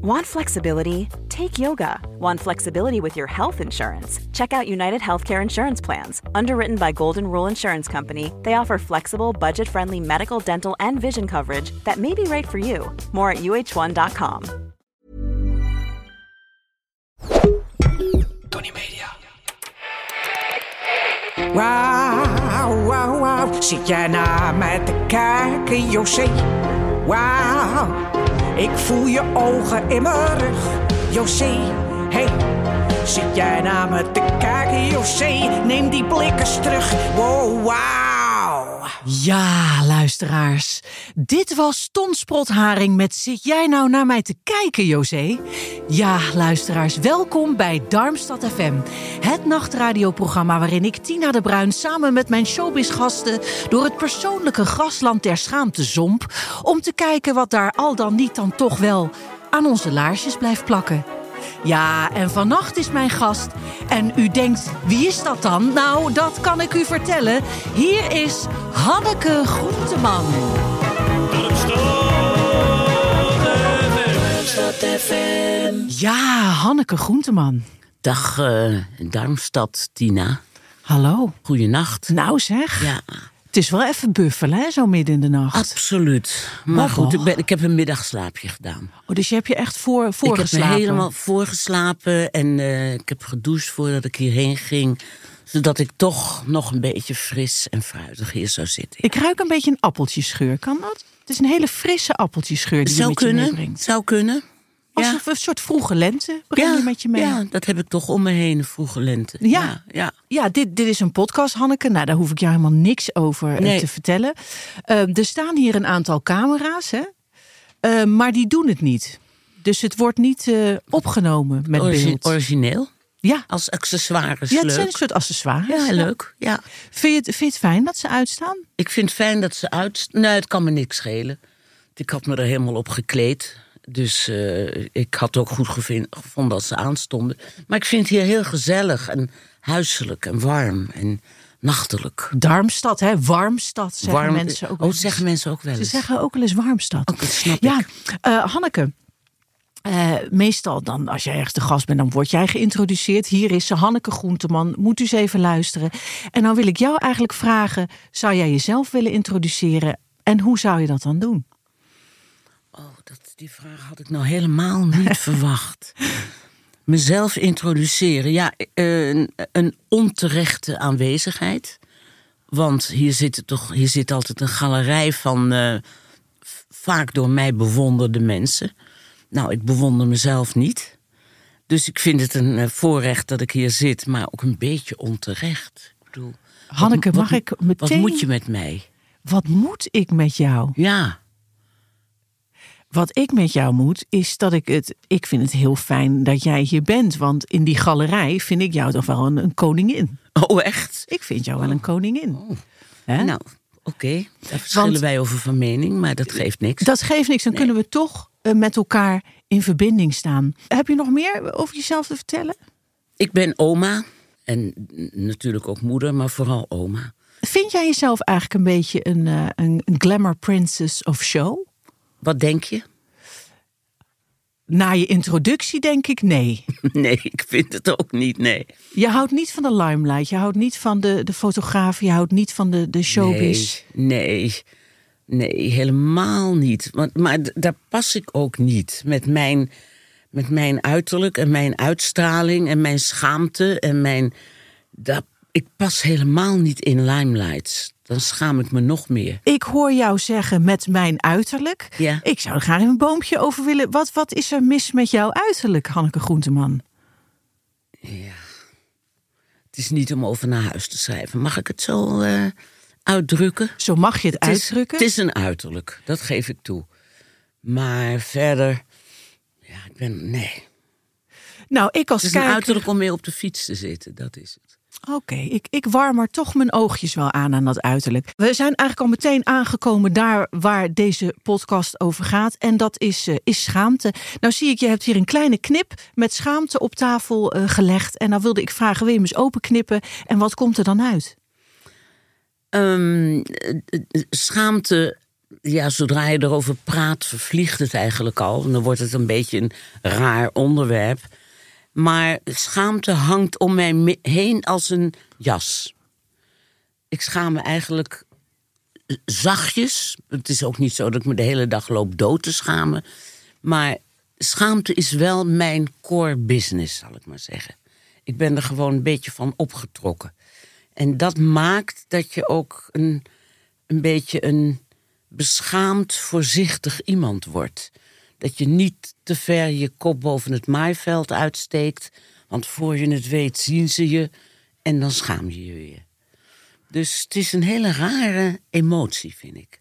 Want flexibility? Take yoga. Want flexibility with your health insurance? Check out United Healthcare Insurance Plans. Underwritten by Golden Rule Insurance Company, they offer flexible, budget friendly medical, dental, and vision coverage that may be right for you. More at uh1.com. Tony Media. Wauw, wauw, wauw. Zit jij naar mij te kijken, José? Wauw. Ik voel je ogen in mijn rug, José. Hey. Zit jij naar me te kijken, José? Neem die blik eens terug. Wow. Ja, luisteraars. Dit was Ton Sprotharing met Zit jij nou naar mij te kijken, José? Ja, luisteraars, welkom bij Darmstad FM. Het nachtradioprogramma waarin ik, Tina de Bruin... samen met mijn showbiz-gasten door het persoonlijke grasland der schaamte zomp... om te kijken wat daar al dan niet dan toch wel aan onze laarsjes blijft plakken. Ja, en vannacht is mijn gast. En u denkt, wie is dat dan? Nou, dat kan ik u vertellen. Hier is Hanneke Groenteman. Ja, Hanneke Groenteman. Dag uh, Darmstad, Tina. Hallo. Goeienacht. Nou zeg. Ja, Het is wel even buffelen, hè, zo midden in de nacht. absoluut. Maar goed, ik, ben, ik heb een middagslaapje gedaan. Oh, dus je hebt je echt voor, Ik voorgeslapen? heb me helemaal voorgeslapen en eh, ik heb gedoucht voordat ik hierheen ging. Zodat ik toch nog een beetje fris en fruitig hier zou zitten. Ik ruik een beetje een appeltjesgeur. Kan dat? Het is een hele frisse appeltjesgeur die je zou met je kunnen, meebrengt. zou kunnen. Alsof een soort vroege lente breng je met je mee. ja, dat heb ik toch om me heen, vroege lente. Ja. ja, ja. Dit, dit is een podcast, Hanneke. Nou, daar hoef ik jou helemaal niks over eh, Nee. te vertellen. Eh, er staan hier een aantal camera's, hè? Eh, maar die doen het niet. Dus het wordt niet opgenomen met Origi- beeld. origineel, ja. als accessoires ja, het leuk. zijn een soort accessoires. Ja, leuk. Ja. Vind je, het, vind je het fijn dat ze uitstaan? Ik vind het fijn dat ze uit... Nee, het kan me niks schelen. Ik had me er helemaal op gekleed. Dus eh, ik had ook goed gevonden dat ze aanstonden. Maar ik vind het hier heel gezellig en huiselijk en warm en nachtelijk. Darmstad, hè? Warmstad, zeggen warm, mensen ook. Oh, wel eens. zeggen mensen ook wel Ze eens. zeggen ook wel eens Warmstad. Ook, dat snap ja, ik. eh, Hanneke. eh, meestal dan, als jij ergens de gast bent, dan word jij geïntroduceerd. Hier is ze, Hanneke Groenteman. Moet u eens even luisteren. En dan wil ik jou eigenlijk vragen: zou jij jezelf willen introduceren? En hoe zou je dat dan doen? Oh, dat, die vraag had ik nou helemaal niet verwacht. Mezelf introduceren. Ja, een, een onterechte aanwezigheid. Want hier zit, toch, hier zit altijd een galerij van eh, vaak door mij bewonderde mensen. Nou, ik bewonder mezelf niet. Dus ik vind het een eh, voorrecht dat ik hier zit, maar ook een beetje onterecht. Ik bedoel, Hanneke, wat- mag ik Wat meteen. moet je met mij? Wat moet ik met jou? Ja, Wat ik met jou moet, is dat ik het. Ik vind het heel fijn dat jij hier bent. Want in die galerij vind ik jou toch wel een, een koningin. oh echt? Ik vind jou wel een koningin. Hè? Nou, oké. Daar verschillen Want- wij over van mening, maar dat geeft niks. Dat geeft niks, dan kunnen we toch eh, met elkaar in verbinding staan. Heb je nog meer over jezelf te vertellen? Ik ben oma en natuurlijk ook moeder, maar vooral oma. Vind jij jezelf eigenlijk een beetje een, een, een glamour princess of show? Wat denk je? Na je introductie denk ik nee. Nee, ik vind het ook niet, nee. Je houdt niet van de limelight, je houdt niet van de, de fotograaf, je houdt niet van de, de showbiz. Nee, nee, nee, helemaal niet. Want, maar daar pas ik ook niet met mijn, met mijn uiterlijk en mijn uitstraling en mijn schaamte en mijn. Dat, ik pas helemaal niet in limelights. Dan schaam ik me nog meer. Ik hoor jou zeggen met mijn uiterlijk. Ja. Ik zou er graag een boompje over willen. Wat, wat is er mis met jouw uiterlijk, Hanneke Groenteman? Het is niet om over naar huis te schrijven. Mag ik het zo eh, uitdrukken? Zo mag je het, Het is, uitdrukken. het is een uiterlijk, dat geef ik toe. Maar verder, ja, ik ben, nee. nou, ik als Het is een uiterlijk om mee op de fiets te zitten, dat is het. Oké, ik, ik warm er toch mijn oogjes wel aan aan dat uiterlijk. We zijn eigenlijk al meteen aangekomen daar waar deze podcast over gaat. En dat is, eh, is schaamte. Nou zie ik, je hebt hier een kleine knip met schaamte op tafel eh, gelegd. En nou wilde ik vragen, wil je hem eens openknippen? En wat komt er dan uit? Ehm, eh, eh, schaamte ja, zodra je erover praat, vervliegt het eigenlijk al. En dan wordt het een beetje een raar onderwerp. Maar schaamte hangt om mij heen als een jas. Ik schaam me eigenlijk zachtjes. Het is ook niet zo dat ik me de hele dag loop dood te schamen. Maar schaamte is wel mijn core business, zal ik maar zeggen. Ik ben er gewoon een beetje van opgetrokken. En dat maakt dat je ook een, een beetje een beschaamd, voorzichtig iemand wordt. Dat je niet te ver je kop boven het maaiveld uitsteekt. Want voor je het weet zien ze je en dan schaam je je weer. Dus het is een hele rare emotie, vind ik.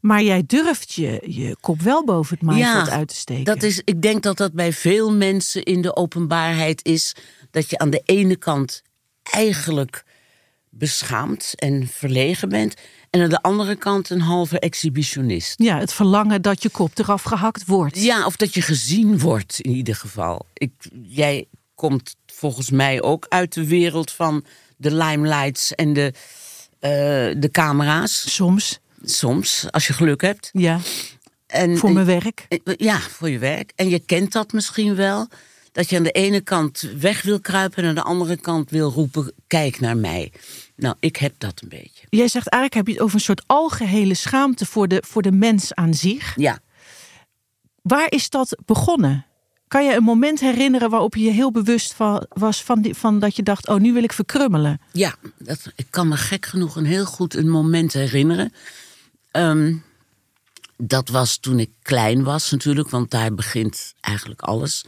Maar jij durft je, je kop wel boven het maaiveld Ja, uit te steken. Dat is, ik denk dat dat bij veel mensen in de openbaarheid is. Dat je aan de ene kant eigenlijk beschaamd en verlegen bent. En aan de andere kant een halve exhibitionist. Ja, het verlangen dat je kop eraf gehakt wordt. Ja, of dat je gezien wordt in ieder geval. Ik, jij komt volgens mij ook uit de wereld van de limelights en de, eh, de camera's. Soms, Soms, als je geluk hebt. ja, En, voor mijn werk. Ja, voor je werk. En je kent dat misschien wel. Dat je aan de ene kant weg wil kruipen en aan de andere kant wil roepen: kijk naar mij. Nou, ik heb dat een beetje. Jij zegt eigenlijk heb je het over een soort algehele schaamte voor de, voor de mens aan zich. Ja, Waar is dat begonnen? Kan je een moment herinneren waarop je je heel bewust van, was van, die, van dat je dacht: oh, nu wil ik verkrummelen? ja dat, ik kan me gek genoeg een heel goed een moment herinneren. Ehm, dat was toen ik klein was natuurlijk, want daar begint eigenlijk alles.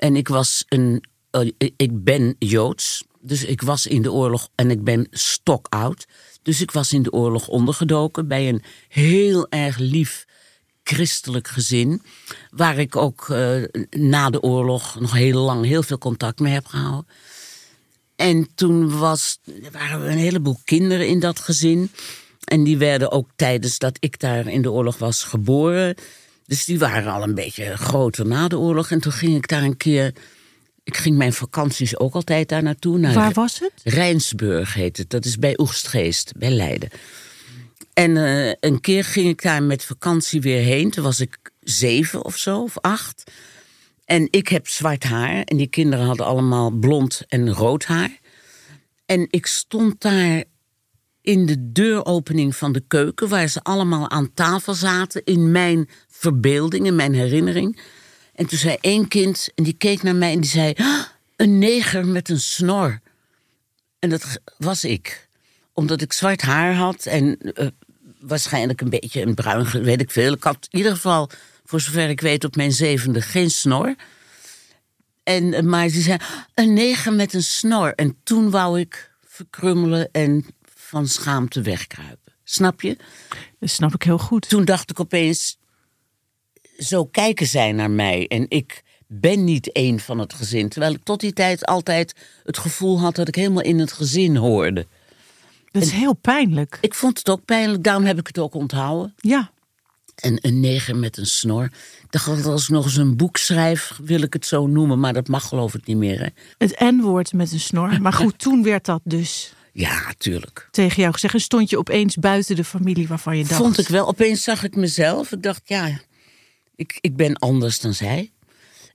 En ik was een. eh, ik ben Joods, dus ik was in de oorlog en ik ben stokoud. Dus ik was in de oorlog ondergedoken bij een heel erg lief christelijk gezin. Waar ik ook eh, na de oorlog nog heel lang heel veel contact mee heb gehouden. En toen was, waren een heleboel kinderen in dat gezin. En die werden ook tijdens dat ik daar in de oorlog was geboren. Dus die waren al een beetje groter na de oorlog. En toen ging ik daar een keer. Ik ging mijn vakanties ook altijd daar naartoe. Naar Waar was het? Rijnsburg heet het. Dat is bij Oegstgeest, bij Leiden. En eh, een keer ging ik daar met vakantie weer heen. Toen was ik zeven of zo, of acht. En ik heb zwart haar. En die kinderen hadden allemaal blond en rood haar. En ik stond daar in de deuropening van de keuken... waar ze allemaal aan tafel zaten in mijn verbeelding, in mijn herinnering. En toen zei één kind, en die keek naar mij en die zei... "Ah, een neger met een snor. En dat was ik. Omdat ik zwart haar had en eh, waarschijnlijk een beetje een bruin, weet ik veel. Ik had in ieder geval, voor zover ik weet, op mijn zevende geen snor. En, eh, maar ze zei, een neger met een snor. En toen wou ik verkrummelen en van schaamte wegkruipen. Snap je? Dat snap ik heel goed. Toen dacht ik opeens, zo kijken zij naar mij. En ik ben niet één van het gezin. Terwijl ik tot die tijd altijd het gevoel had dat ik helemaal in het gezin hoorde. Dat is heel pijnlijk. Ik vond het ook pijnlijk, daarom heb ik het ook onthouden. Ja, En een neger met een snor. Ik dacht altijd, als ik nog eens een boek schrijf, wil ik het zo noemen. Maar dat mag geloof ik niet meer, hè? het N-woord met een snor. Maar goed, toen werd dat dus Ja, tuurlijk. tegen jou gezegd. En stond je opeens buiten de familie waarvan je dacht... Vond ik wel. Opeens zag ik mezelf. Ik dacht, ja, ik, ik ben anders dan zij.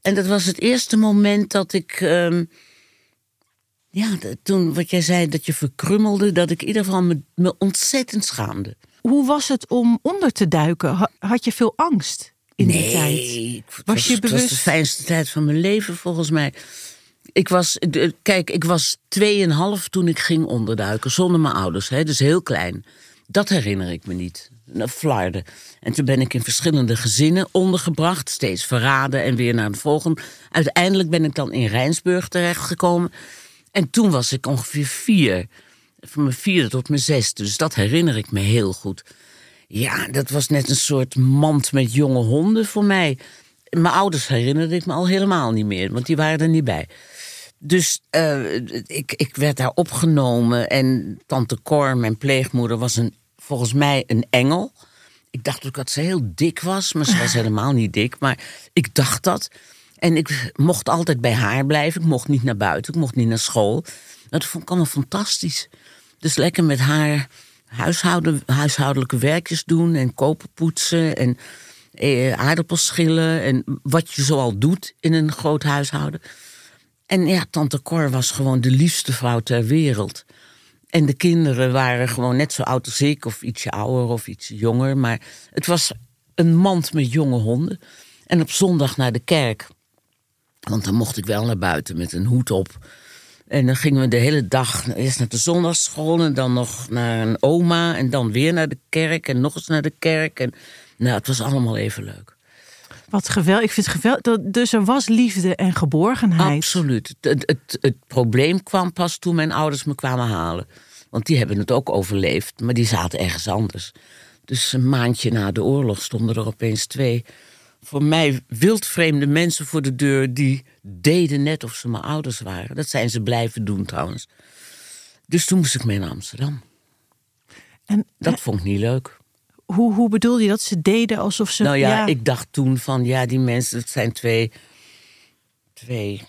En dat was het eerste moment dat ik... ehm, ja, toen wat jij zei, dat je verkrummelde... dat ik in ieder geval me, me ontzettend schaamde. Hoe was het om onder te duiken? Ha- Had je veel angst in die tijd? Nee, het Was je het was bewust? de fijnste tijd van mijn leven volgens mij. Ik was, kijk, ik was 2,5 toen ik ging onderduiken, zonder mijn ouders, hè, dus heel klein. Dat herinner ik me niet. Flarden. En toen ben ik in verschillende gezinnen ondergebracht, steeds verraden en weer naar de volgende. Uiteindelijk ben ik dan in Rijnsburg terechtgekomen. En toen was ik ongeveer vier. Van mijn vierde tot mijn zesde. Dus dat herinner ik me heel goed. Ja, dat was net een soort mand met jonge honden voor mij. Mijn ouders herinnerde ik me al helemaal niet meer, want die waren er niet bij. Dus eh, ik, ik werd daar opgenomen en tante Cor, mijn pleegmoeder, was een, volgens mij een engel. Ik dacht ook dat ze heel dik was, maar ze was helemaal niet dik. Maar ik dacht dat. En ik mocht altijd bij haar blijven. Ik mocht niet naar buiten, ik mocht niet naar school. Dat vond ik allemaal fantastisch. Dus lekker met haar huishouden, huishoudelijke werkjes doen en kopen poetsen en eh, aardappels schillen en wat je zoal doet in een groot huishouden. En ja, tante Cor was gewoon de liefste vrouw ter wereld. En de kinderen waren gewoon net zo oud als ik, of ietsje ouder of iets jonger. Maar het was een mand met jonge honden. En op zondag naar de kerk. Want dan mocht ik wel naar buiten met een hoed op. En dan gingen we de hele dag eerst naar de zondagsschool en dan nog naar een oma en dan weer naar de kerk en nog eens naar de kerk. En nou, het was allemaal even leuk. Wat geweldig. Ik vind het geweldig. Dus er was liefde en geborgenheid. Absoluut. Het, het, het probleem kwam pas toen mijn ouders me kwamen halen. Want die hebben het ook overleefd, maar die zaten ergens anders. Dus een maandje na de oorlog stonden er opeens twee voor mij wildvreemde mensen voor de deur die deden net of ze mijn ouders waren. Dat zijn ze blijven doen trouwens. Dus toen moest ik mee naar Amsterdam. En Dat vond ik niet leuk. Hoe, hoe bedoel je dat? Ze deden alsof ze. Nou ja, ik dacht toen van ja, die mensen, het zijn twee, twee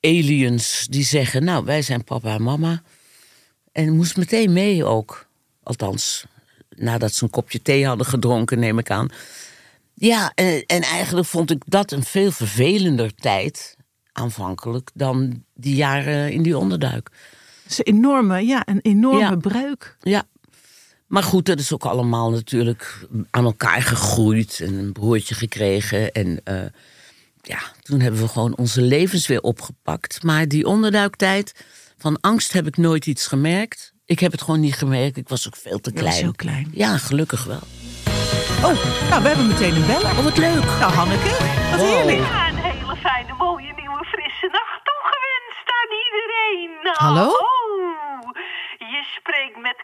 aliens die zeggen, nou, wij zijn papa en mama. En moest meteen mee ook. Althans, nadat ze een kopje thee hadden gedronken, neem ik aan. Ja, en, en eigenlijk vond ik dat een veel vervelender tijd, aanvankelijk, dan die jaren in die onderduik. Dat is een enorme, ja, een enorme Ja. breuk. Ja. Maar goed, dat is ook allemaal natuurlijk aan elkaar gegroeid en een broertje gekregen. En eh, ja, toen hebben we gewoon onze levens weer opgepakt. Maar die onderduiktijd, van angst heb ik nooit iets gemerkt. Ik heb het gewoon niet gemerkt. Ik was ook veel te klein. heel klein. Ja, gelukkig wel. Oh, nou, we hebben meteen een beller. Oh, wat leuk. Nou, Hanneke, wat Wow. heerlijk. Ja, een hele fijne, mooie, nieuwe, frisse nacht toegewenst aan iedereen. Nou, Hallo?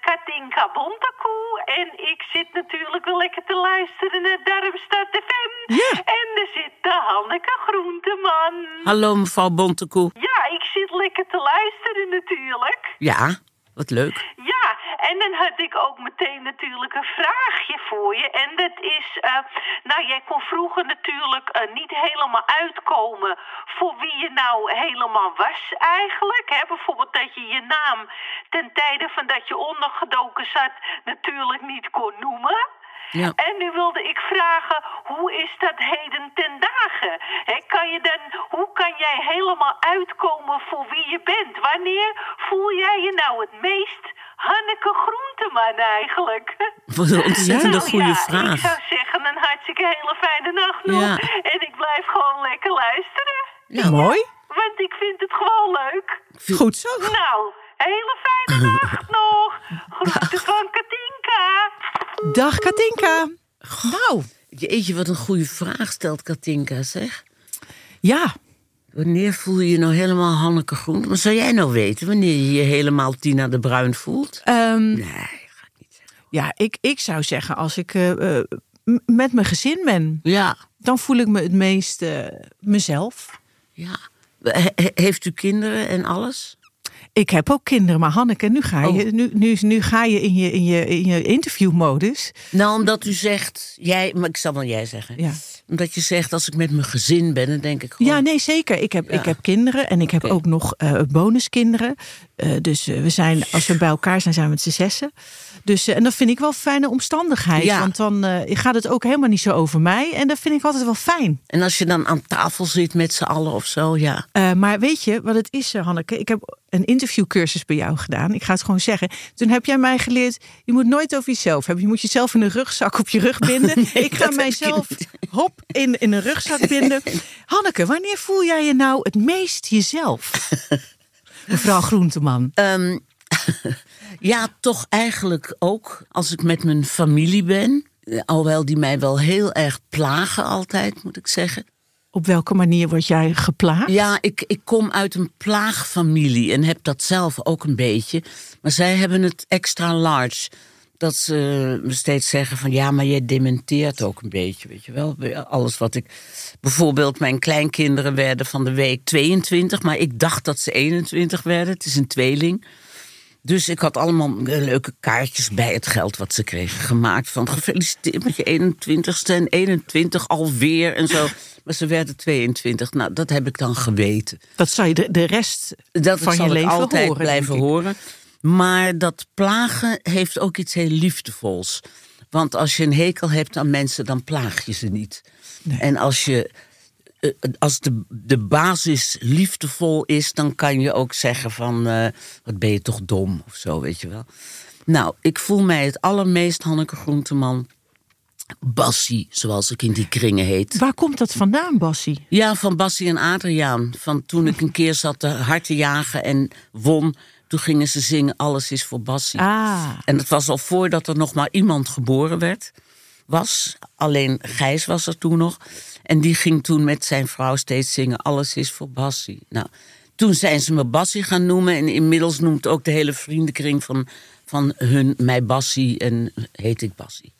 Katinka Bontekoe en ik zit natuurlijk wel lekker te luisteren naar Darmstad FM. Ja. En er zit de Hanneke Groenteman. Hallo, mevrouw Bontekoe. Ja, ik zit lekker te luisteren natuurlijk. Ja, wat leuk. En dan had ik ook meteen natuurlijk een vraagje voor je. En dat is, eh, nou jij kon vroeger natuurlijk eh, niet helemaal uitkomen voor wie je nou helemaal was eigenlijk. Hè? Bijvoorbeeld dat je je naam ten tijde van dat je ondergedoken zat natuurlijk niet kon noemen. Ja. En nu wilde ik vragen, hoe is dat heden ten dagen? Hè, kan je dan, hoe kan jij helemaal uitkomen voor wie je bent? Wanneer voel jij je nou het meest Hanneke Groenteman eigenlijk? Wat een ontzettende Nou goede ja, vraag. Ik zou zeggen, een hartstikke hele fijne nacht nog. Ja. En ik blijf gewoon lekker luisteren. Ja. Mooi. Want ik vind het gewoon leuk. Goed zo. Nou, hele fijne nacht nog. Katinka. Dag Katinka. Nou, Jeetje, wat een goede vraag stelt Katinka, zeg. ja. Wanneer voel je je nou helemaal Hanneke Groen? Maar zou jij nou weten wanneer je je helemaal Tina de Bruin voelt? ehm, Nee, ga ik niet zeggen. ja, ik, ik zou zeggen, als ik eh, eh, met mijn gezin ben, Ja, dan voel ik me het meest eh, mezelf. ja. He- he- heeft u kinderen en alles? Ik heb ook kinderen, maar Hanneke, nu ga je, Oh. nu, nu, nu ga je in je, in je, in je interviewmodus. Nou, omdat u zegt, jij, maar ik zal wel jij zeggen. Ja. Omdat je zegt, als ik met mijn gezin ben, dan denk ik gewoon... Ja, nee, zeker. Ik heb, Ja. ik heb kinderen en ik heb ook nog eh bonuskinderen. Eh, dus eh, we zijn, als we bij elkaar zijn, zijn we met z'n zessen. Dus, en dat vind ik wel een fijne omstandigheid. Ja. Want dan gaat het ook helemaal niet zo over mij. En dat vind ik altijd wel fijn. En als je dan aan tafel zit met z'n allen of zo, ja. Maar weet je wat het is, Hanneke? Ik heb een interviewcursus bij jou gedaan. Ik ga het gewoon zeggen. Toen heb jij mij geleerd, je moet nooit over jezelf hebben. Je moet jezelf in een rugzak op je rug binden. ik ga heb ik mijzelf in, in een rugzak binden. Hanneke, wanneer voel jij je nou het meest jezelf? Mevrouw Groenteman. Ehm, ja, toch eigenlijk ook als ik met mijn familie ben. Eh, Alhoewel die mij wel heel erg plagen altijd, moet ik zeggen. Op welke manier word jij geplaagd? Ja, ik, ik kom uit een plaagfamilie en heb dat zelf ook een beetje. Maar zij hebben het extra large. Dat ze me steeds zeggen van ja, maar jij dementeert ook een beetje, weet je wel. Alles wat ik... Bijvoorbeeld mijn kleinkinderen werden van de week 22, maar ik dacht dat ze 21 werden. Het is een tweeling. Dus ik had allemaal eh, leuke kaartjes bij het geld wat ze kregen gemaakt. Van gefeliciteerd met je 21ste en 21 alweer en zo. Maar ze werden 22. Nou, dat heb ik dan geweten. Dat zou je de, de rest Dat van je leven altijd horen. blijven horen. Maar dat plagen heeft ook iets heel liefdevols. Want als je een hekel hebt aan mensen, dan plaag je ze niet. En als, je, eh, als de, de basis liefdevol is, dan kan je ook zeggen van... eh, wat ben je toch dom of zo, weet je wel. Nou, ik voel mij het allermeest Hanneke Groenteman... Bassie, zoals ik in die kringen heet. Waar komt dat vandaan, Bassie? Ja, van Bassie en Adriaan. Van toen ik een keer zat te hard te jagen en won... toen gingen ze zingen Alles is voor Bassie. Ah, En dat was al voordat er nog maar iemand geboren werd. Was. Alleen Gijs was er toen nog. En die ging toen met zijn vrouw steeds zingen... Alles is voor Bassie. Nou, toen zijn ze me Bassie gaan noemen. En inmiddels noemt ook de hele vriendenkring van, van hun mij Bassie. En heet ik Bassie.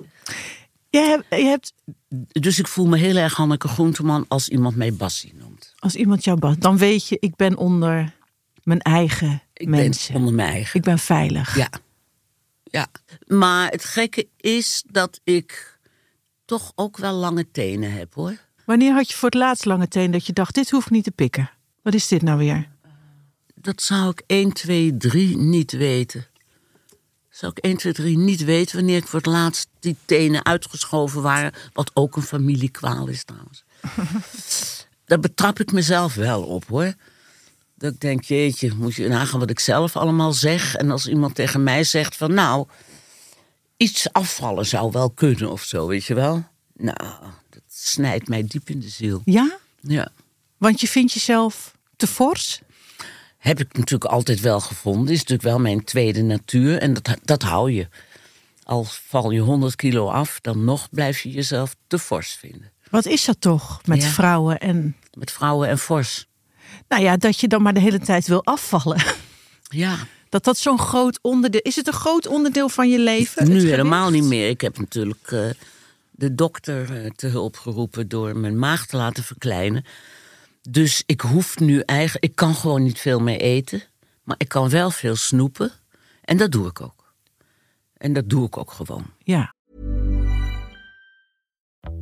je hebt, je hebt Dus ik voel me heel erg Hanneke Groenteman... als iemand mij Bassie noemt. als iemand jou bas, dan weet je, ik ben onder mijn eigen Ik mensen. ben onder mijn eigen. Ik ben veilig. Ja. ja. Maar het gekke is dat ik toch ook wel lange tenen heb hoor. Wanneer had je voor het laatst lange teen dat je dacht, dit hoef ik niet te pikken? Wat is dit nou weer? Dat zou ik 1, 2, 3 niet weten. Zou ik 1, 2, 3 niet weten wanneer ik voor het laatst die tenen uitgeschoven waren. Wat ook een familiekwaal is trouwens. Daar betrap ik mezelf wel op hoor. Dat ik denk, jeetje, moet je nagaan wat ik zelf allemaal zeg. En als iemand tegen mij zegt van nou, iets afvallen zou wel kunnen of zo, weet je wel. Nou, dat snijdt mij diep in de ziel. Ja? Ja. Want je vindt jezelf te fors? Heb ik natuurlijk altijd wel gevonden. Is natuurlijk wel mijn tweede natuur. En dat, dat hou je. Al val je 100 kilo af, dan nog blijf je jezelf te fors vinden. Wat is dat toch met Ja. vrouwen en... Met vrouwen en fors. Nou ja, dat je dan maar de hele tijd wil afvallen. Ja, Dat dat zo'n groot onderdeel... Is het een groot onderdeel van je leven? nu helemaal niet meer. Ik heb natuurlijk eh, de dokter eh, te hulp geroepen door mijn maag te laten verkleinen. Dus ik hoef nu eigenlijk. Ik kan gewoon niet veel meer eten. Maar ik kan wel veel snoepen. En dat doe ik ook. En dat doe ik ook gewoon. Ja.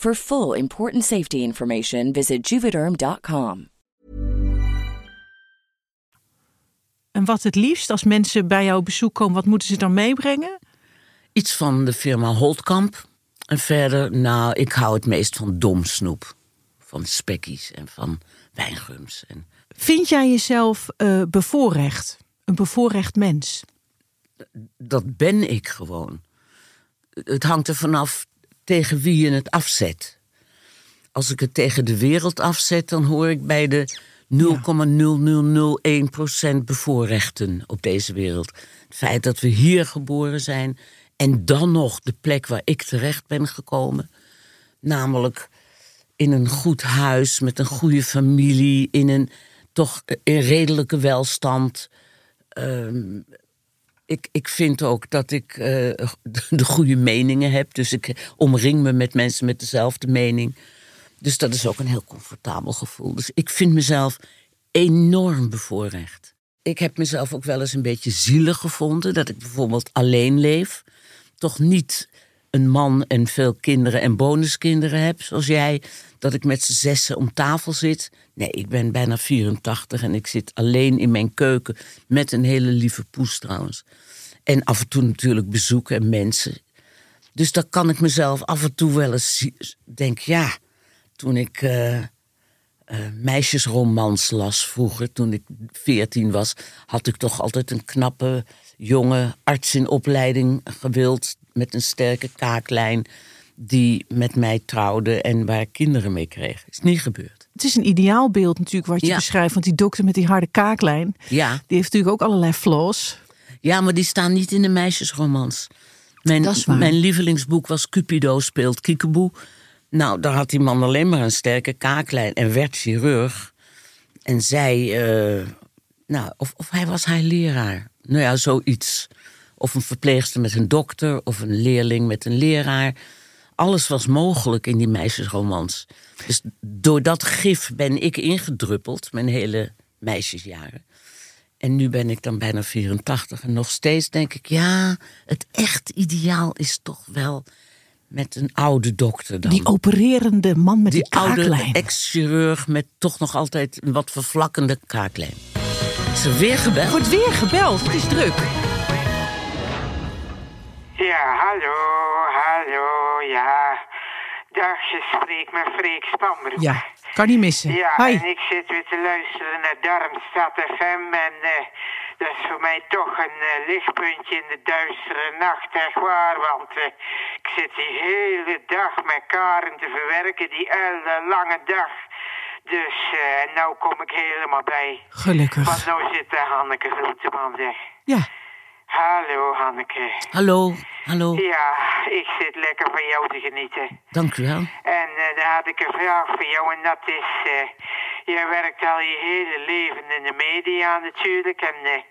For full important safety information, visit juvederm.com. En wat het liefst als mensen bij jou op bezoek komen, wat moeten ze dan meebrengen? Iets van de firma Holtkamp. En verder, nou, ik hou het meest van domsnoep. Van spekkies en van wijngums. En Vind jij jezelf eh, bevoorrecht? Een bevoorrecht mens? dat ben ik gewoon. Het hangt er vanaf tegen wie je het afzet. Als ik het tegen de wereld afzet, dan hoor ik bij de 0,0001% bevoorrechten op deze wereld. Het feit dat we hier geboren zijn en dan nog de plek waar ik terecht ben gekomen, namelijk in een goed huis met een goede familie, in een toch in redelijke welstand. Ehm, ik, ik vind ook dat ik eh, de, de goede meningen heb. Dus ik omring me met mensen met dezelfde mening. Dus dat is ook een heel comfortabel gevoel. Dus ik vind mezelf enorm bevoorrecht. Ik heb mezelf ook wel eens een beetje zielig gevonden dat ik bijvoorbeeld alleen leef. Toch niet een man en veel kinderen en bonuskinderen heb, zoals jij. Dat ik met z'n zessen om tafel zit. Nee, ik ben bijna 84 en ik zit alleen in mijn keuken met een hele lieve poes trouwens. En af en toe natuurlijk bezoeken en mensen. Dus dan kan ik mezelf af en toe wel eens zie- denk, ja, toen ik eh, meisjesromans las vroeger, toen ik 14 was, had ik toch altijd een knappe jonge arts in opleiding gewild met een sterke kaaklijn die met mij trouwde en waar ik kinderen mee kreeg. Is niet gebeurd. Het is een ideaalbeeld natuurlijk wat je Ja. beschrijft. Want die dokter met die harde kaaklijn, Ja, die heeft natuurlijk ook allerlei flaws. ja maar die staan niet in de meisjesromans. Mijn, Dat is waar. mijn lievelingsboek was Cupido speelt Kiekeboe. Nou, daar had die man alleen maar een sterke kaaklijn en werd chirurg. En zij, eh, nou, of, of hij was haar leraar. Nou ja, zoiets. Of een verpleegster met een dokter, of een leerling met een leraar. Alles was mogelijk in die meisjesromans. Dus door dat gif ben ik ingedruppeld, mijn hele meisjesjaren. En nu ben ik dan bijna 84 en nog steeds denk ik, ja, het echt ideaal is toch wel met een oude dokter dan. Die opererende man met die, Die oude kaaklijn. ex-chirurg met toch nog altijd een wat vervlakkende kaaklijn. Is er weer gebeld? Wordt weer gebeld, het is druk. Ja, hallo, hallo, ja. Dag, je spreekt met Freek Spanbroek. Ja, kan niet missen. Ja, Hi. en ik zit weer te luisteren naar Darmstad FM en eh, dat is voor mij toch een eh, lichtpuntje in de duistere nacht, echt waar. Want eh, ik zit die hele dag met Karen te verwerken, die hele lange dag. Dus eh nou kom ik helemaal bij. Gelukkig. Want nou zit daar Hanneke Groenteman, zeg. Ja, Hallo, Hanneke. Hallo, hallo. Ja, ik zit lekker van jou te genieten. Dank u wel. En eh, dan had ik een vraag voor jou en dat is... eh jij werkt al je hele leven in de media natuurlijk en... eh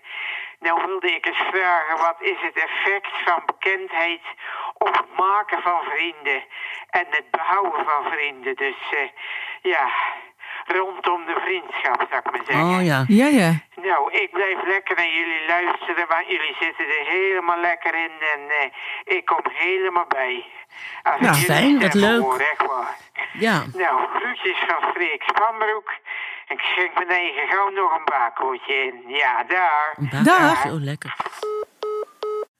nou wilde ik eens vragen, wat is het effect van bekendheid op het maken van vrienden en het behouden van vrienden? Dus eh, ja, rondom de vriendschap, zou ik maar zeggen. Oh ja. ja, ja. Nou, ik blijf lekker naar jullie luisteren, want jullie zitten er helemaal lekker in en eh, ik kom helemaal bij. Als Nou, fijn, wat leuk. Hoor, echt waar. Ja, Nou, groetjes van Freek Spanbroek. Ik schenk mijn eigen gauw nog een bakootje in. Ja, daar. een Dag. bakootje. Oh, lekker.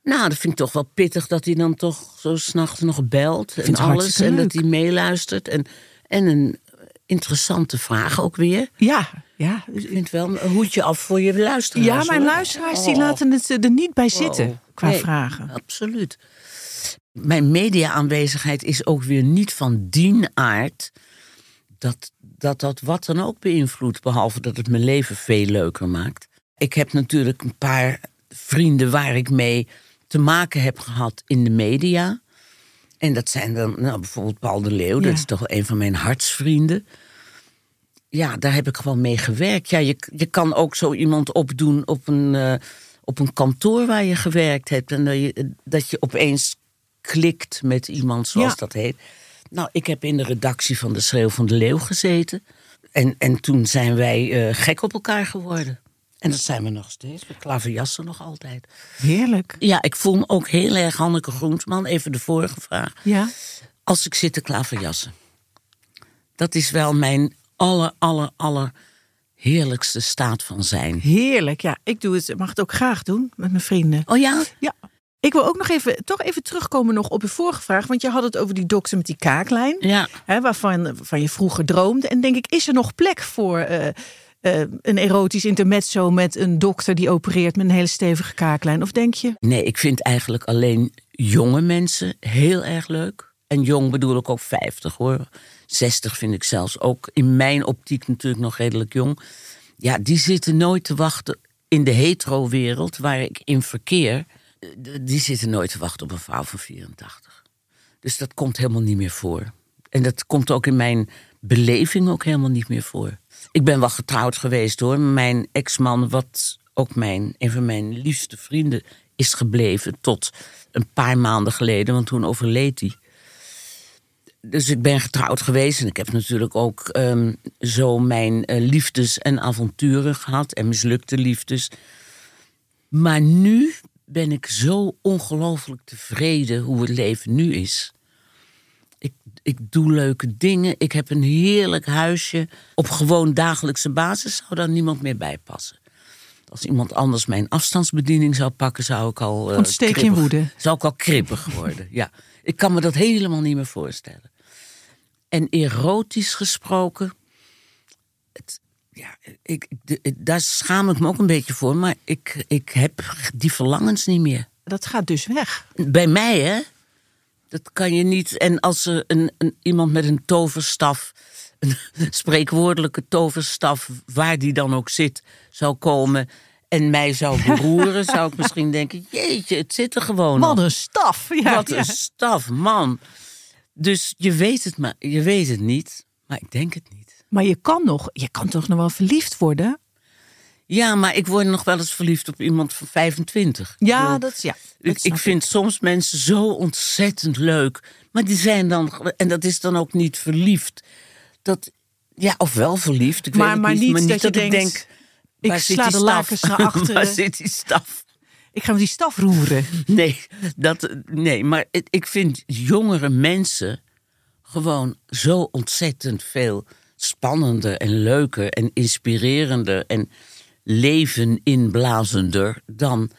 Nou, dat vind ik toch wel pittig dat hij dan toch zo s'nachts nog belt en alles. En dat hij meeluistert. En, en een interessante vraag ook weer. Ja, ja. Ik vind wel een hoedje af voor je luisteraars. Ja, mijn hoor. luisteraars die Oh. laten het er niet bij zitten Wow. qua Nee, vragen. Absoluut. Mijn media-aanwezigheid is ook weer niet van dien aard dat, dat dat wat dan ook beïnvloedt, behalve dat het mijn leven veel leuker maakt. Ik heb natuurlijk een paar vrienden waar ik mee te maken heb gehad in de media. En dat zijn dan nou, bijvoorbeeld Paul de Leeuw, Ja. dat is toch een van mijn hartsvrienden. Ja, daar heb ik gewoon mee gewerkt. Ja, je, je kan ook zo iemand opdoen op een, eh, op een kantoor waar je gewerkt hebt. En dat je, dat je opeens klikt met iemand, zoals Ja. dat heet. Nou, ik heb in de redactie van de Schreeuw van de Leeuw gezeten. En, en toen zijn wij eh, gek op elkaar geworden. En dat zijn we nog steeds. We klaverjassen nog altijd. Heerlijk. Ja, ik voel me ook heel erg Hanneke Groentman. Even de vorige vraag. Ja. Als ik zit te klaverjassen. Dat is wel mijn aller, aller, aller heerlijkste staat van zijn. Heerlijk. Ja, ik doe het, mag het ook graag doen met mijn vrienden. Oh ja? Ja. Ik wil ook nog even, toch even terugkomen nog op je vorige vraag. Want je had het over die dokter met die kaaklijn. Ja. Hè, waarvan, waarvan je vroeger droomde. En denk ik, is er nog plek voor eh, eh, een erotisch intermezzo met een dokter die opereert met een hele stevige kaaklijn? Of denk je? Nee, ik vind eigenlijk alleen jonge mensen heel erg leuk. En jong bedoel ik ook 50 hoor. 60 vind ik zelfs ook in mijn optiek natuurlijk nog redelijk jong. Ja, die zitten nooit te wachten in de hetero-wereld waar ik in verkeer. eh, Die zitten nooit te wachten op een vrouw van 84. Dus dat komt helemaal niet meer voor. En dat komt ook in mijn beleving ook helemaal niet meer voor. Ik ben wel getrouwd geweest hoor. Mijn ex-man, wat ook mijn, een van mijn liefste vrienden is gebleven tot een paar maanden geleden, want toen overleed hij. dus ik ben getrouwd geweest en ik heb natuurlijk ook ehm, zo mijn eh, liefdes en avonturen gehad en mislukte liefdes. Maar nu ben ik zo ongelooflijk tevreden hoe het leven nu is. Ik, ik doe leuke dingen. Ik heb een heerlijk huisje. Op gewoon dagelijkse basis zou daar niemand meer bij passen. Als iemand anders mijn afstandsbediening zou pakken, zou ik al. Ontsteek je in kribbig- woede. Zou ik al kribbig worden. ja, ik kan me dat helemaal niet meer voorstellen. En erotisch gesproken. Het, ja, ik, de- daar schaam ik me ook een beetje voor, maar ik, ik heb die verlangens niet meer. Dat gaat dus weg. Bij mij, hè? Dat kan je niet. En als er een, een, iemand met een toverstaf, een spreekwoordelijke toverstaf, waar die dan ook zit, zou komen en mij zou beroeren, zou ik misschien denken: jeetje, het zit er gewoon. Wat een staf. Ja, Wat een staf, man. Dus je weet het, maar je weet het niet, maar ik denk het niet. Maar je kan nog, je kan toch nog wel verliefd worden? Ja, maar ik word nog wel eens verliefd op iemand van 25. Ja, bedoel, dat is ja. Ik, ik vind soms mensen zo ontzettend leuk. Maar die zijn dan. En dat is dan ook niet verliefd. Dat. Ja, of wel verliefd. Ik Maar- weet het maar niet, niet maar niet dat dat, je ik denkt, denk. ik sla de staf? lakens naar achteren. waar zit die staf? Ik ga met die staf roeren. Nee, dat, nee, maar het- ik vind jongere mensen gewoon zo ontzettend veel spannender en leuker en inspirerender en leven inblazender dan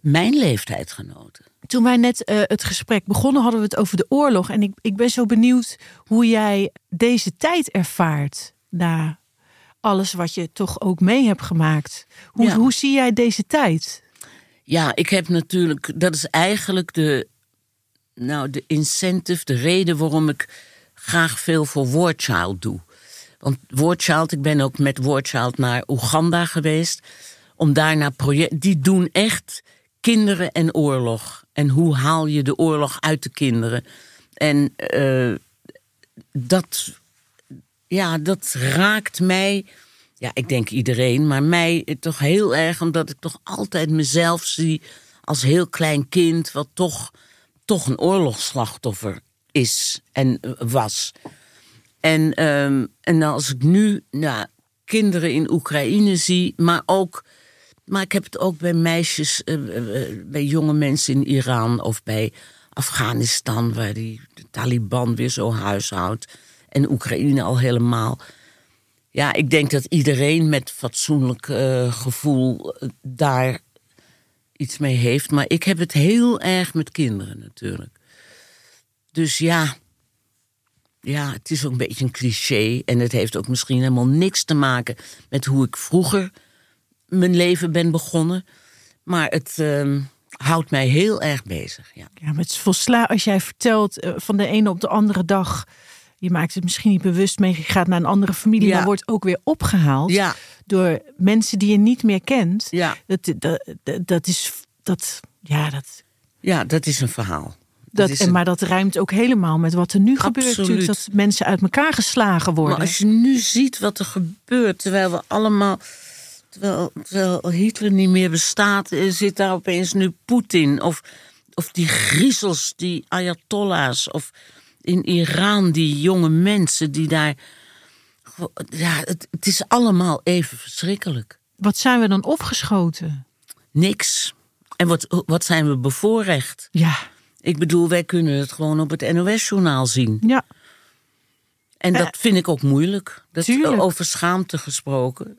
mijn leeftijdgenoten. Toen wij net eh, het gesprek begonnen, hadden we het over de oorlog. En ik, ik ben zo benieuwd hoe jij deze tijd ervaart. Na alles wat je toch ook mee hebt gemaakt. Hoe, Ja. hoe zie jij deze tijd? Ja, ik heb natuurlijk, dat is eigenlijk de, nou, de incentive, de reden waarom ik graag veel voor Wordchild doe. Want Wordchild, ik ben ook met Wordchild naar Oeganda geweest. Om daar naar project, die doen echt kinderen en oorlog. En hoe haal je de oorlog uit de kinderen? En eh, dat, ja, dat raakt mij. Ja, ik denk iedereen, maar mij toch heel erg, omdat ik toch altijd mezelf zie als heel klein kind, wat toch, toch een oorlogsslachtoffer is en eh, was. En, ehm, en als ik nu nou, kinderen in Oekraïne zie, maar ook. Maar ik heb het ook bij meisjes, eh, eh, eh, bij jonge mensen in Iran of bij Afghanistan, waar die de Taliban weer zo huishoudt. En Oekraïne al helemaal. Ja, ik denk dat iedereen met fatsoenlijk gevoel daar iets mee heeft. Maar ik heb het heel erg met kinderen natuurlijk. Dus ja, ja, het is ook een beetje een cliché. En het heeft ook misschien helemaal niks te maken met hoe ik vroeger mijn leven ben begonnen. Maar het ehm, houdt mij heel erg bezig. Ja. Ja, maar het is volsla als jij vertelt eh, van de ene op de andere dag. Je maakt het misschien niet bewust mee. Je gaat naar een andere familie, Ja. maar wordt ook weer opgehaald Ja. door mensen die je niet meer kent. Ja. Dat, dat, dat, dat is dat. Ja, dat. ja, dat is een verhaal. Dat, en, maar dat ruimt ook helemaal met wat er nu gebeurt. Natuurlijk, dat mensen uit elkaar geslagen worden. Maar als je nu ziet wat er gebeurt, terwijl we allemaal. Terwijl, terwijl Hitler niet meer bestaat, eh, zit daar opeens nu Poetin. Of, of die griezels, die Ayatollahs. Of in Iran, die jonge mensen die daar. Ja, het, het is allemaal even verschrikkelijk. Wat zijn we dan opgeschoten? Niks. En wat, wat zijn we bevoorrecht? Ja, Ik bedoel, wij kunnen het gewoon op het NOS-journaal zien. ja. En dat vind ik ook moeilijk. Dat, Tuurlijk. over schaamte gesproken.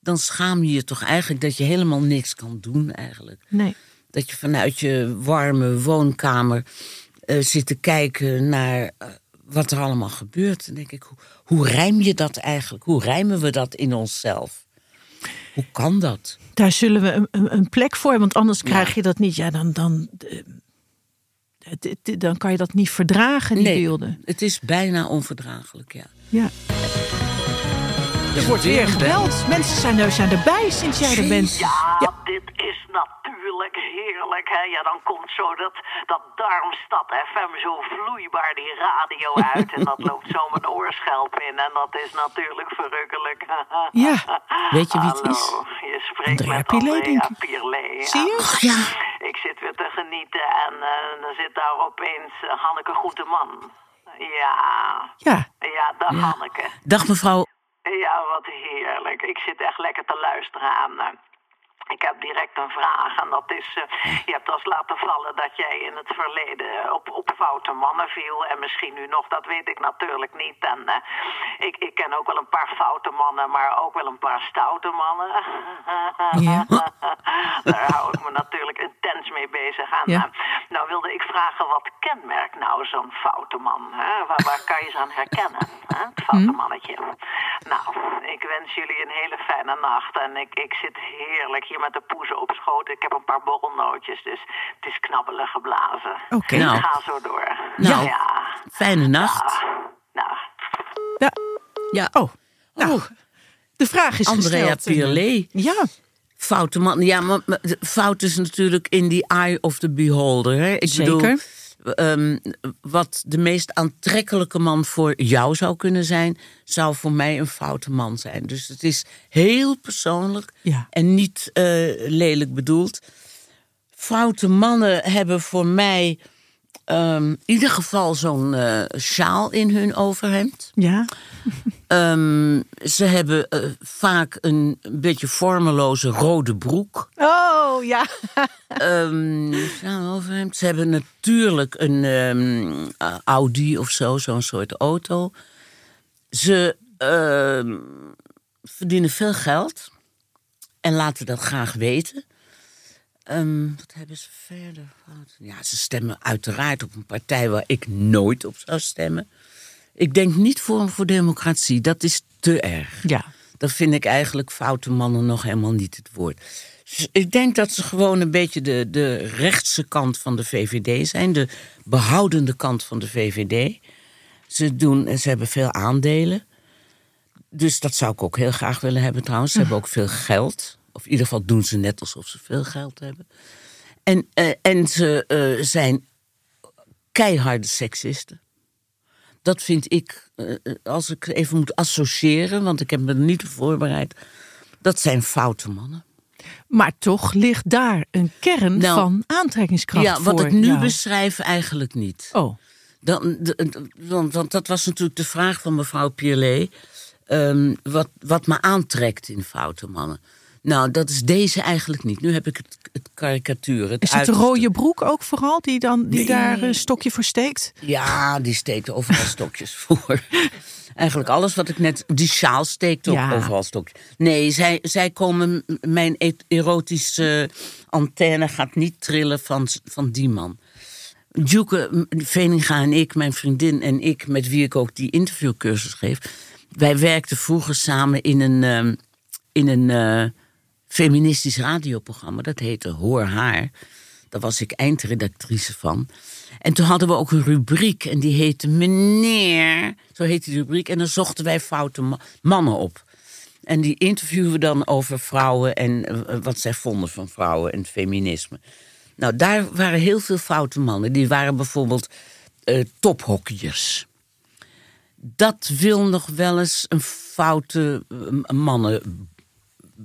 Dan schaam je je toch eigenlijk dat je helemaal niks kan doen eigenlijk. Nee. Dat je vanuit je warme woonkamer eh, zit te kijken naar eh, wat er allemaal gebeurt. Dan denk ik, hoe, hoe rijm je dat eigenlijk? Hoe rijmen we dat in onszelf? Hoe kan dat? Daar zullen we een, een, plek voor, want anders krijg je dat niet. Ja, dan, dan, eh, het- het- dan kan je dat niet verdragen, die beelden. het is bijna onverdraaglijk, ja. Ja. Er wordt weer gebeld. Mensen zijn er, zijn erbij sinds jij er bent. Ja, dit is natuurlijk heerlijk. Hè? Ja, dan komt zo dat, dat Darmstad FM zo vloeibaar die radio uit. en dat loopt zo mijn oorschelp in. En dat is natuurlijk verrukkelijk. Ja. Weet je wie het Hallo, is? je spreekt Andrea met Andrea. Zie je? Ach ja, Ik zit genieten en eh, dan zit daar opeens eh, Hanneke Groenteman. Ja, Ja. ja, dag Ja. Hanneke. Dag mevrouw. Ja, wat heerlijk. Ik zit echt lekker te luisteren aan. Ik heb direct een vraag en dat is, eh, je hebt als laten vallen dat jij in het verleden op, op foute mannen viel en misschien nu nog, dat weet ik natuurlijk niet. En eh, ik, ik ken ook wel een paar foute mannen, maar ook wel een paar stoute mannen. Ja. Daar hou ik me natuurlijk intens mee bezig. Ja. eh, nou wilde ik vragen, wat kenmerkt nou zo'n foute man? Hè? Waar, waar kan je ze aan herkennen? Hè? Het foute Hm. mannetje. Nou, ik wens jullie een hele fijne nacht. En ik, ik zit heerlijk hier met de poezen op schoot. Ik heb een paar borrelnootjes, dus het is knabbelen geblazen. Oké. Nou. Ga zo door. Nou. Ja. Fijne nacht. Nou, Ja. Ja. Oh, nou, Oh, de vraag is Andrea gesteld. Pierlet. Ja, Foute man. Ja, maar, maar de fout is natuurlijk in the eye of the beholder. Hè? Ik Zeker. bedoel, ehm, wat de meest aantrekkelijke man voor jou zou kunnen zijn, zou voor mij een foute man zijn. Dus het is heel persoonlijk Ja. en niet eh, lelijk bedoeld. Foute mannen hebben voor mij ehm, in ieder geval zo'n eh, sjaal in hun overhemd. ja. Ehm, ze hebben eh, vaak een, beetje vormeloze rode broek. Oh, ja. Ehm, overhemd. Ze hebben natuurlijk een eh, Audi of zo, zo'n soort auto. Ze verdienen veel geld en laten dat graag weten. Ehm, wat hebben ze verder? Ja, ze stemmen uiteraard op een partij waar ik nooit op zou stemmen. Ik denk niet voor voor democratie, dat is te erg. Ja. Dan vind ik eigenlijk foute mannen nog helemaal niet het woord. Dus ik denk dat ze gewoon een beetje de, de rechtse kant van de VVD zijn. De behoudende kant van de VVD. Ze, doen, ze hebben veel aandelen. Dus dat zou ik ook heel graag willen hebben trouwens. Ze hebben ook veel geld. Of in ieder geval doen ze net alsof ze veel geld hebben. En, eh, en ze eh, zijn keiharde seksisten. Dat vind ik, eh, als ik even moet associëren, want ik heb me er niet voorbereid. Dat zijn foute mannen. Maar toch ligt daar een kern Nou, van aantrekkingskracht ja, wat voor ik nu jou. beschrijf eigenlijk niet. Oh, Dan, want, want dat was natuurlijk de vraag van mevrouw Pierlet. Ehm, wat, wat me aantrekt in foute mannen. Nou, dat is deze eigenlijk niet. Nu heb ik het, het karikatuur. Het is het de uiterste. rode broek ook vooral die, dan, die Nee. daar een stokje voor steekt? Ja, die steekt overal stokjes voor. Eigenlijk alles wat ik net... Die sjaal steekt ook Ja. overal stokjes. Nee, zij, zij komen... Mijn e- erotische antenne gaat niet trillen van, van die man. Duke Veninga en ik, mijn vriendin en ik... met wie ik ook die interviewcursus geef... wij werkten vroeger samen in een, ehm, in een eh, feministisch radioprogramma. Dat heette Hoor Haar. Daar was ik eindredactrice van. En toen hadden we ook een rubriek en die heette Meneer. Zo heette die rubriek. En dan zochten wij foute ma- mannen op. En die interviewen we dan over vrouwen en eh, wat zij vonden van vrouwen en feminisme. Nou, daar waren heel veel foute mannen. Die waren bijvoorbeeld eh tophockeyers. Dat wil nog wel eens een foute eh,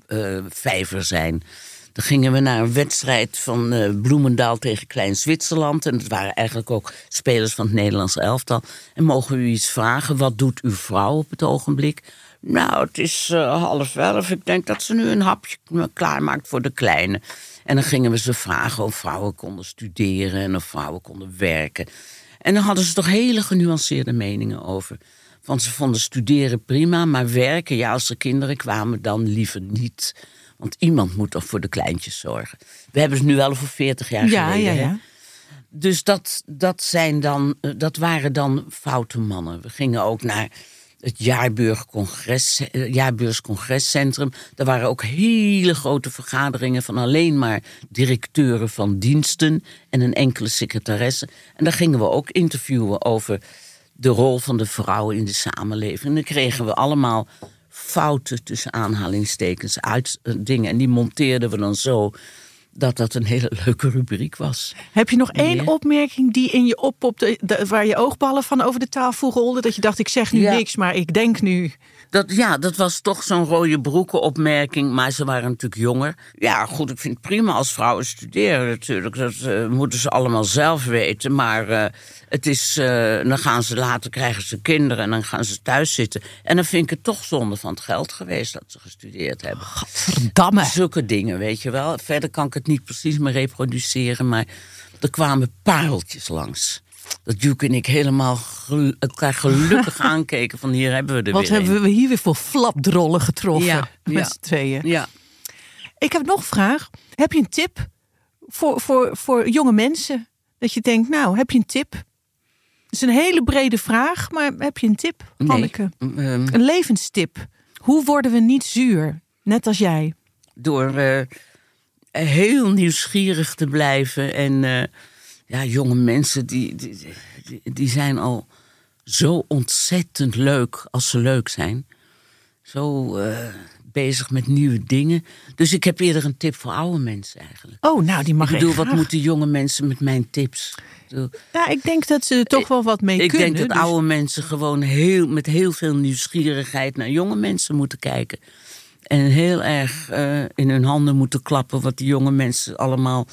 mannenvijver zijn. Dan gingen we naar een wedstrijd van eh, Bloemendaal tegen Klein Zwitserland. En het waren eigenlijk ook spelers van het Nederlandse elftal. En mogen u iets vragen? Wat doet uw vrouw op het ogenblik? Nou, het is eh, half elf. Ik denk dat ze nu een hapje klaarmaakt voor de kleine. En dan gingen we ze vragen of vrouwen konden studeren en of vrouwen konden werken. En dan hadden ze toch hele genuanceerde meningen over. Want ze vonden studeren prima, maar werken, ja, als er kinderen kwamen, dan liever niet. Want iemand moet toch voor de kleintjes zorgen. We hebben ze nu wel voor 40 jaar Ja, geleden. ja, hè? ja. Dus dat, dat, zijn dan, eh, dat waren dan foute mannen. We gingen ook naar het eh, Jaarbeurs Congrescentrum. Daar waren ook hele grote vergaderingen van alleen maar directeuren van diensten en een enkele secretaresse. En daar gingen we ook interviewen over de rol van de vrouw in de samenleving. En dan kregen we allemaal fouten tussen aanhalingstekens uit eh, dingen. En die monteerden we dan zo dat dat een hele leuke rubriek was. Heb je nog één Ja. opmerking die in je oppopte, waar je oogballen van over de tafel rolden? Dat je dacht, ik zeg nu Ja. niks, maar ik denk nu. Dat, ja, dat was toch zo'n rode broekenopmerking, maar ze waren natuurlijk jonger. Ja, goed, ik vind het prima als vrouwen studeren natuurlijk. Dat eh, moeten ze allemaal zelf weten. Maar eh, Het is, eh, dan gaan ze later krijgen ze kinderen en dan gaan ze thuis zitten. En dan vind ik het toch zonde van het geld geweest dat ze gestudeerd hebben. Verdamme. Zulke dingen, weet je wel. Verder kan ik het niet precies meer reproduceren, maar er kwamen pareltjes langs. Dat Duke en ik helemaal elkaar gelukkig aankeken van hier hebben we er Wat weer hebben we hier weer voor flapdrollen getroffen Ja, met ja. z'n tweeën. Ja, Ik heb nog een vraag. Heb je een tip voor, voor, voor jonge mensen? Dat je denkt, nou, heb je een tip? Het is een hele brede vraag, maar heb je een tip, nee. Hanneke? Ehm, Een levenstip. Hoe worden we niet zuur? Net als jij. door eh, heel nieuwsgierig te blijven. En eh, ja, jonge mensen die, die, die, zijn al zo ontzettend leuk als ze leuk zijn. Zo eh, bezig met nieuwe dingen. Dus ik heb eerder een tip voor oude mensen eigenlijk. Oh, nou, die mag ik bedoel, wat moeten jonge mensen met mijn tips? Ik Ja, ik denk dat ze er toch wel wat mee ik kunnen. denk dat dus- oude mensen gewoon heel, met heel veel nieuwsgierigheid naar jonge mensen moeten kijken. En heel erg eh, in hun handen moeten klappen wat die jonge mensen allemaal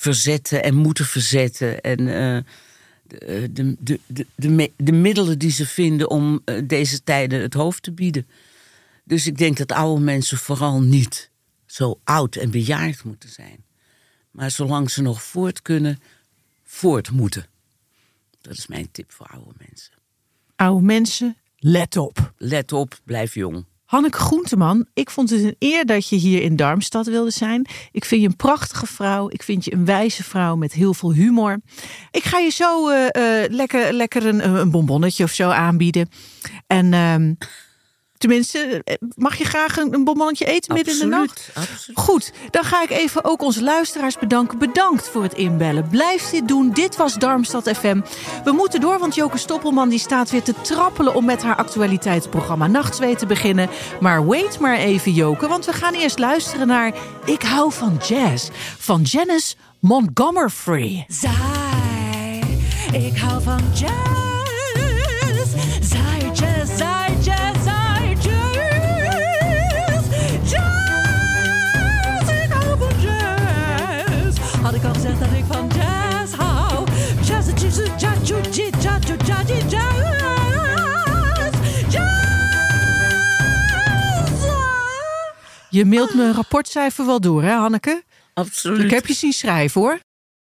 verzetten en moeten verzetten. En eh, de, de, de, de, de, me- de middelen die ze vinden om eh, deze tijden het hoofd te bieden. Dus ik denk dat oude mensen vooral niet zo oud en bejaard moeten zijn. Maar zolang ze nog voort kunnen, voort moeten. Dat is mijn tip voor oude mensen. Oude mensen, let op. Let op, blijf jong. Hanneke Groenteman, ik vond het een eer dat je hier in Darmstad wilde zijn. Ik vind je een prachtige vrouw. Ik vind je een wijze vrouw met heel veel humor. Ik ga je zo eh, lekker, lekker een, een bonbonnetje of zo aanbieden. En ehm, tenminste, eh, mag je graag een, een bonbonnetje eten midden in de nacht? absoluut. Goed, dan ga ik even ook onze luisteraars bedanken. Bedankt voor het inbellen. Blijf dit doen. Dit was Darmstad FM. We moeten door, want Joke Stoppelman die staat weer te trappelen... om met haar actualiteitsprogramma Nachtzwee te beginnen. Maar wait maar even, Joke, want we gaan eerst luisteren naar... Ik hou van jazz, van Janice Montgomery. Zij, ik hou van jazz. Zij, jazz, Je mailt me een rapportcijfer wel door, hè, Hanneke? absoluut. Ik heb je zien schrijven, hoor.